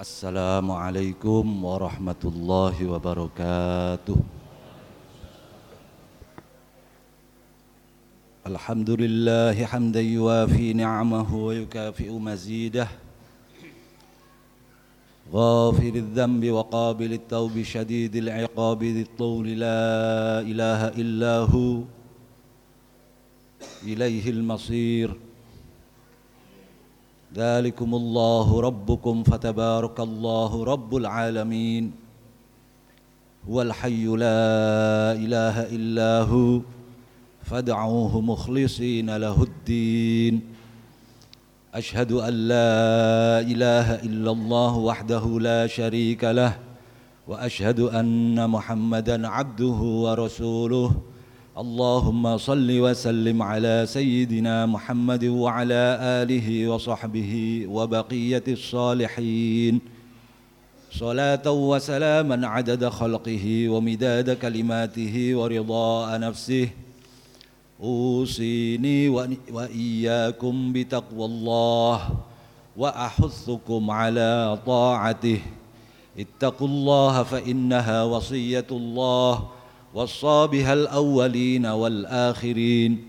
السلام عليكم ورحمة الله وبركاته. الحمد لله حمدا يوافي نعمه ويكافئ مزيده. غافر الذنب وقابل التوب شديد العقاب ذي الطول لا إله إلا هو. إليه المصير. ذلكم الله ربكم فتبارك الله رب العالمين. هو الحي لا إله إلا هو فادعوه مخلصين له الدين. أشهد أن لا إله إلا الله وحده لا شريك له وأشهد أن محمدا عبده ورسوله. اللهم صل وسلم على سيدنا محمد وعلى آله وصحبه وبقية الصالحين. صلاة وسلاما عدد خلقه ومداد كلماته ورضاء نفسه. أوصيني وإياكم بتقوى الله وأحثكم على طاعته. اتقوا الله فإنها وصية الله وصى بها الأولين والآخرين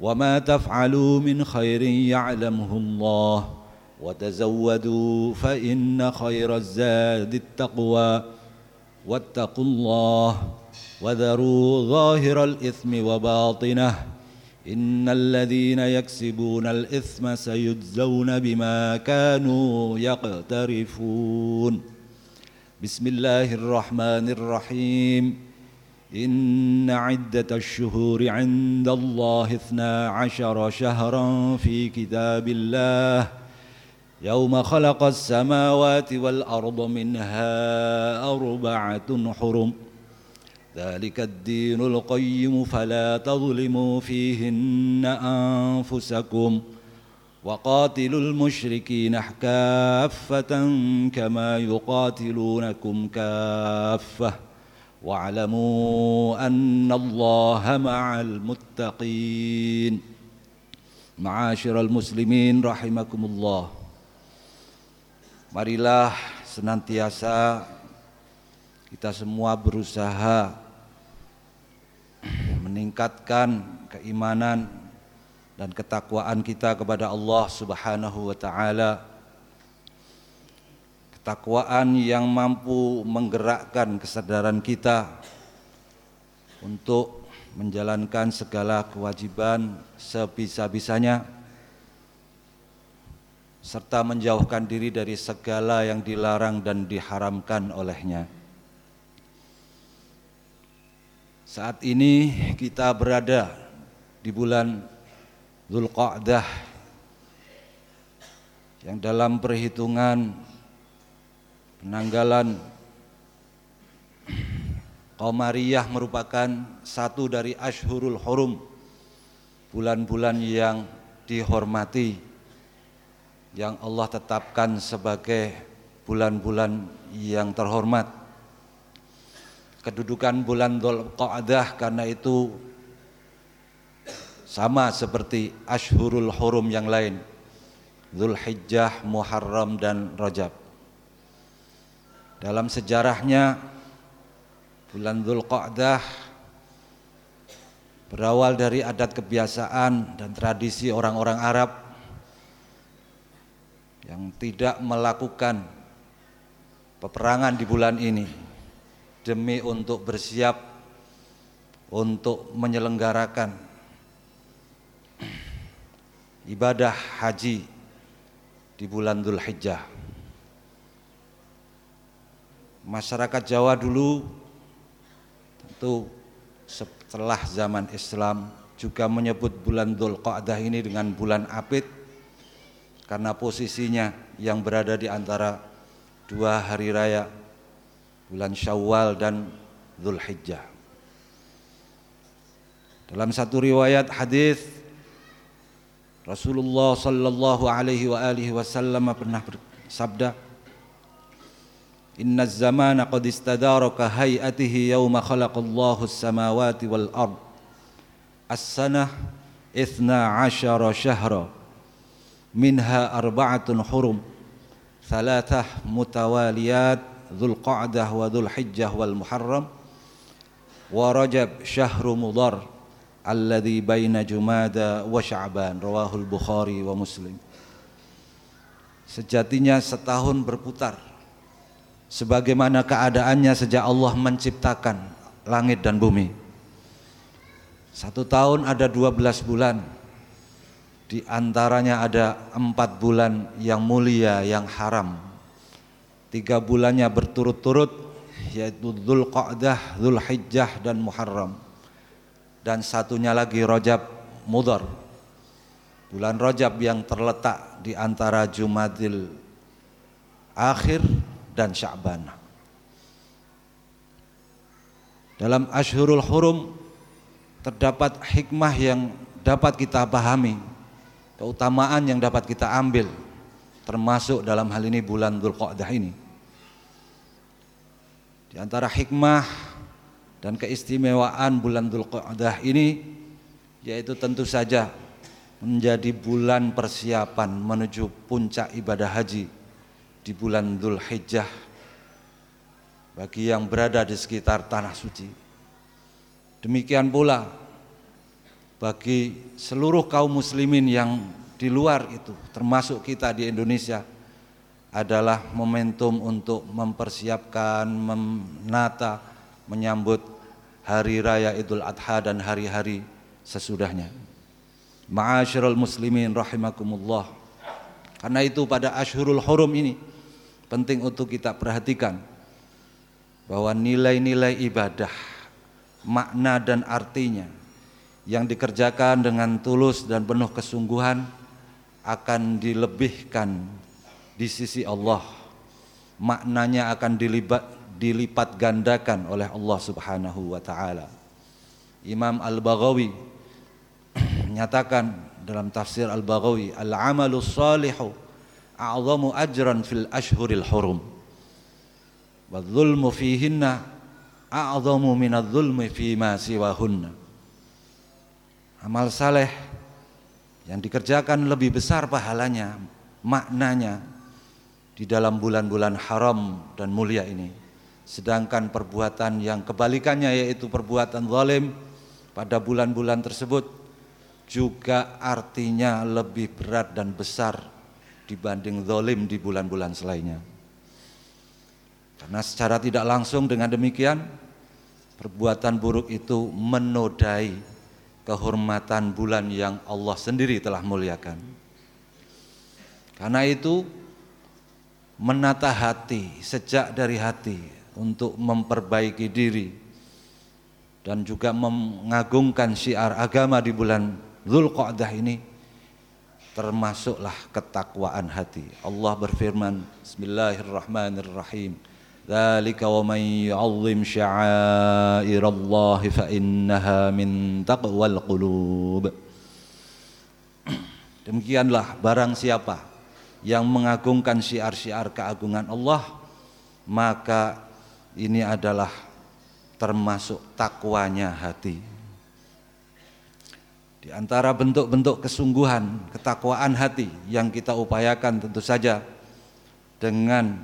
وما تفعلوا من خير يعلمه الله وتزودوا فإن خير الزاد التقوى واتقوا الله وذروا ظاهر الإثم وباطنه إن الذين يكسبون الإثم سيجزون بما كانوا يقترفون بسم الله الرحمن الرحيم إن عدة الشهور عند الله اثنا عشر شهرا في كتاب الله. يوم خلق السماوات والأرض منها أربعة حرم. ذلك الدين القيم فلا تظلموا فيهن أنفسكم. وقاتلوا المشركين كافة كما يقاتلونكم كافةً. واعلموا أن الله مع المتقين معاشر المسلمين رحمكم الله Marilah senantiasa kita semua berusaha meningkatkan keimanan dan ketakwaan kita kepada Allah Subhanahu wa taala ketakwaan yang mampu menggerakkan kesadaran kita untuk menjalankan segala kewajiban sebisa-bisanya serta menjauhkan diri dari segala yang dilarang dan diharamkan olehnya. Saat ini kita berada di bulan Zulqa'dah yang dalam perhitungan Penanggalan Qamariyah merupakan satu dari Ashurul Hurum Bulan-bulan yang dihormati Yang Allah tetapkan sebagai bulan-bulan yang terhormat. Kedudukan bulan Dhul Qa'dah karena itu sama seperti Ashurul Hurum yang lain Zulhijjah, Muharram dan Rajab dalam sejarahnya bulan Dzulqa'dah berawal dari adat kebiasaan dan tradisi orang-orang Arab yang tidak melakukan peperangan di bulan ini demi untuk bersiap untuk menyelenggarakan ibadah haji di bulan Dzulhijjah masyarakat Jawa dulu tentu setelah zaman Islam juga menyebut bulan Dhul Qa'dah ini dengan bulan Apit karena posisinya yang berada di antara dua hari raya bulan Syawal dan Dhul Hijjah. Dalam satu riwayat hadis Rasulullah sallallahu alaihi wa alihi wasallam pernah bersabda إن الزمان قد استدار كهيئته يوم خلق الله السماوات والأرض. السنة اثنا عشر شهرا منها أربعة حرم ثلاثة متواليات ذو القعدة وذو الحجة والمحرم. ورجب شهر مضر الذي بين جمادى وشعبان رواه البخاري ومسلم. Sejatinya setahun berputar. Sebagaimana keadaannya sejak Allah menciptakan langit dan bumi. Satu tahun ada 12 bulan. Di antaranya ada empat bulan yang mulia, yang haram. Tiga bulannya berturut-turut yaitu Dhul Qa'dah, Dhul Hijjah dan Muharram. Dan satunya lagi Rajab Mudar. Bulan Rajab yang terletak di antara Jumadil akhir dan Sya'ban. Dalam Ashurul Hurum terdapat hikmah yang dapat kita pahami, keutamaan yang dapat kita ambil termasuk dalam hal ini bulan Dzulqa'dah ini. Di antara hikmah dan keistimewaan bulan Dzulqa'dah ini yaitu tentu saja menjadi bulan persiapan menuju puncak ibadah haji di bulan Dhul Hijjah bagi yang berada di sekitar tanah suci. Demikian pula bagi seluruh kaum muslimin yang di luar itu termasuk kita di Indonesia adalah momentum untuk mempersiapkan, menata, menyambut hari raya Idul Adha dan hari-hari sesudahnya. Ma'asyiral muslimin rahimakumullah. Karena itu pada Ashurul Hurum ini penting untuk kita perhatikan bahwa nilai-nilai ibadah, makna dan artinya yang dikerjakan dengan tulus dan penuh kesungguhan akan dilebihkan di sisi Allah. Maknanya akan dilibat, dilipat gandakan oleh Allah Subhanahu wa taala. Imam Al-Baghawi menyatakan dalam tafsir Al-Baghawi, "Al-amalu salihu a'zamu ajran fil ashhuril hurum. Wa dhulmu fihinna a'zamu minadh dhulmi fima siwahunna. Amal saleh yang dikerjakan lebih besar pahalanya maknanya di dalam bulan-bulan haram dan mulia ini. Sedangkan perbuatan yang kebalikannya yaitu perbuatan zalim pada bulan-bulan tersebut juga artinya lebih berat dan besar dibanding zolim di bulan-bulan selainnya. Karena secara tidak langsung dengan demikian perbuatan buruk itu menodai kehormatan bulan yang Allah sendiri telah muliakan. Karena itu menata hati sejak dari hati untuk memperbaiki diri dan juga mengagungkan syiar agama di bulan Zulqa'dah ini termasuklah ketakwaan hati. Allah berfirman, Bismillahirrahmanirrahim. Dzalika wa man yu'azzim sya'airallahi fa innaha min taqwal qulub. Demikianlah barang siapa yang mengagungkan syiar-syiar keagungan Allah, maka ini adalah termasuk takwanya hati. Di antara bentuk-bentuk kesungguhan, ketakwaan hati yang kita upayakan tentu saja dengan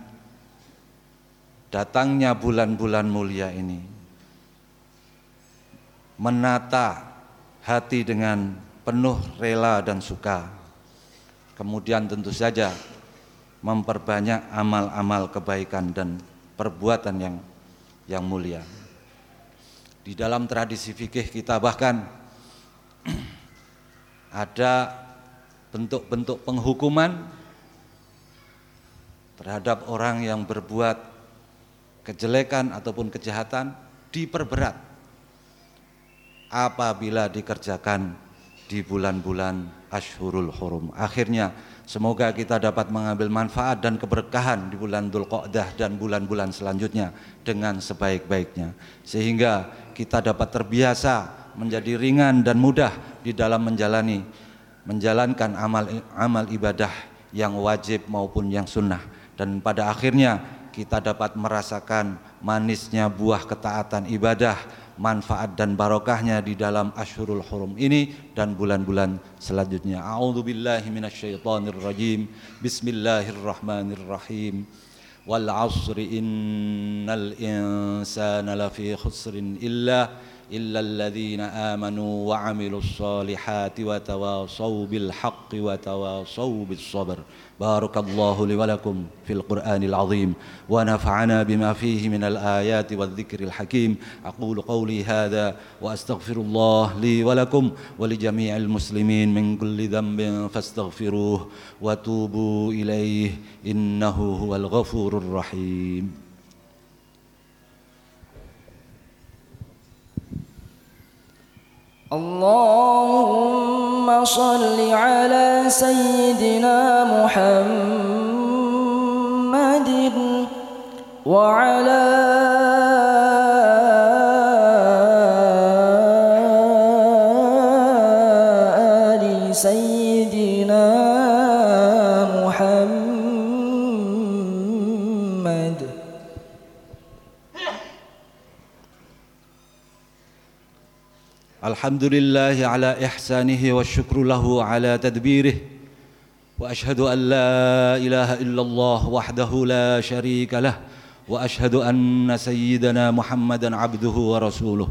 datangnya bulan-bulan mulia ini. Menata hati dengan penuh rela dan suka. Kemudian tentu saja memperbanyak amal-amal kebaikan dan perbuatan yang yang mulia. Di dalam tradisi fikih kita bahkan ada bentuk-bentuk penghukuman terhadap orang yang berbuat kejelekan ataupun kejahatan diperberat apabila dikerjakan di bulan-bulan Ashurul Hurum. Akhirnya semoga kita dapat mengambil manfaat dan keberkahan di bulan Dhul Qa'dah dan bulan-bulan selanjutnya dengan sebaik-baiknya. Sehingga kita dapat terbiasa menjadi ringan dan mudah di dalam menjalani menjalankan amal amal ibadah yang wajib maupun yang sunnah dan pada akhirnya kita dapat merasakan manisnya buah ketaatan ibadah manfaat dan barokahnya di dalam Ashurul Hurum ini dan bulan-bulan selanjutnya. A'udzu billahi rajim. Bismillahirrahmanirrahim. Wal 'asri innal insana lafi khusrin illa إلا الذين آمنوا وعملوا الصالحات وتواصوا بالحق وتواصوا بالصبر. بارك الله لي ولكم في القرآن العظيم. ونفعنا بما فيه من الآيات والذكر الحكيم. أقول قولي هذا وأستغفر الله لي ولكم ولجميع المسلمين من كل ذنب فاستغفروه وتوبوا إليه إنه هو الغفور الرحيم. اللهم صل على سيدنا محمد وعلى الحمد لله على إحسانه والشكر له على تدبيره وأشهد أن لا إله إلا الله وحده لا شريك له وأشهد أن سيدنا محمدا عبده ورسوله.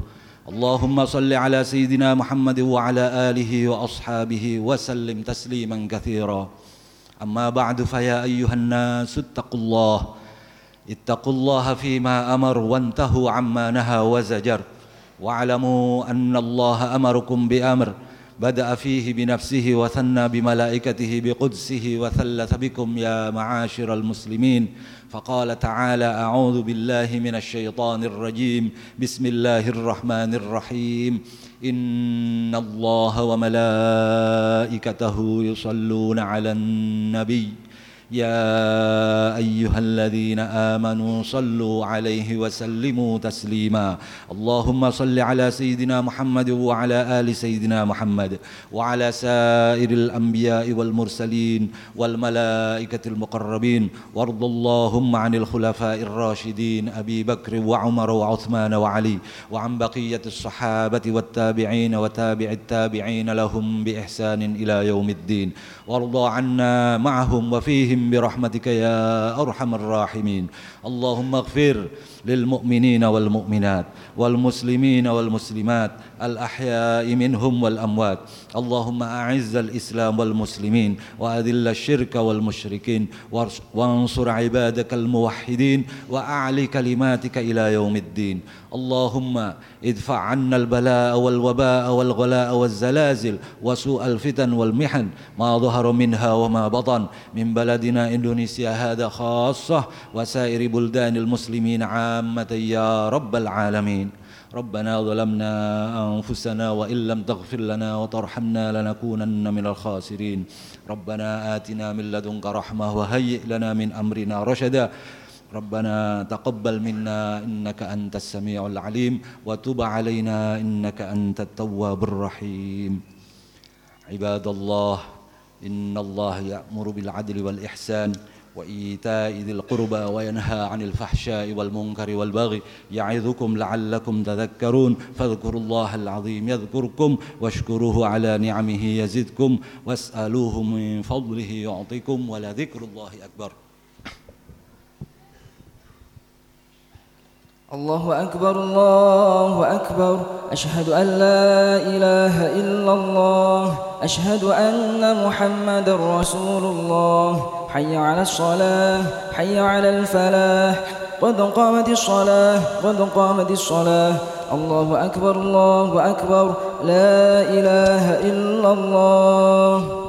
اللهم صل على سيدنا محمد وعلى آله وأصحابه وسلم تسليما كثيرا. أما بعد فيا أيها الناس اتقوا الله اتقوا الله فيما أمر وانتهوا عما نهى وزجر. واعلموا أن الله أمركم بأمر بدأ فيه بنفسه وثنى بملائكته بقدسه وثلث بكم يا معاشر المسلمين فقال تعالى أعوذ بالله من الشيطان الرجيم بسم الله الرحمن الرحيم إن الله وملائكته يصلون على النبي يا أيها الذين آمنوا صلوا عليه وسلموا تسليما. اللهم صل على سيدنا محمد وعلى آل سيدنا محمد وعلى سائر الأنبياء والمرسلين والملائكة المقربين. وارض اللهم عن الخلفاء الراشدين أبي بكر وعمر وعثمان وعلي وعن بقية الصحابة والتابعين وتابع التابعين لهم بإحسان إلى يوم الدين. وارض عنا معهم وفيهم بهم برحمتك يا أرحم الراحمين. اللهم اغفر للمؤمنين والمؤمنات والمسلمين والمسلمات الأحياء منهم والأموات. اللهم أعز الإسلام والمسلمين وأذل الشرك والمشركين وانصر عبادك الموحدين واعل كلماتك إلى يوم الدين. اللهم ادفع عنا البلاء والوباء والغلاء والزلازل وسوء الفتن والمحن ما ظهر منها وما بطن من بلدنا إندونيسيا هذا خاصة وسائر بلدان المسلمين عامة يا رب العالمين. ربنا ظلمنا أنفسنا وإن لم تغفر لنا وترحمنا لنكونن من الخاسرين. ربنا آتنا من لدنك رحمة وهيئ لنا من أمرنا رشدا. ربنا تقبل منا إنك أنت السميع العليم وتب علينا إنك أنت التواب الرحيم. عباد الله إن الله يأمر بالعدل والإحسان وإيتاء ذي القربى وينهى عن الفحشاء والمنكر والبغي يعظكم لعلكم تذكرون. فاذكروا الله العظيم يذكركم واشكروه على نعمه يزدكم واسألوه من فضله يعطكم ولذكر الله أكبر. الله أكبر الله أكبر. أشهد أن لا إله إلا الله. أشهد أن محمد رسول الله. حي على الصلاة حي على الفلاح. قد قامت الصلاة قد قامت الصلاة. الله أكبر الله أكبر. لا إله إلا الله.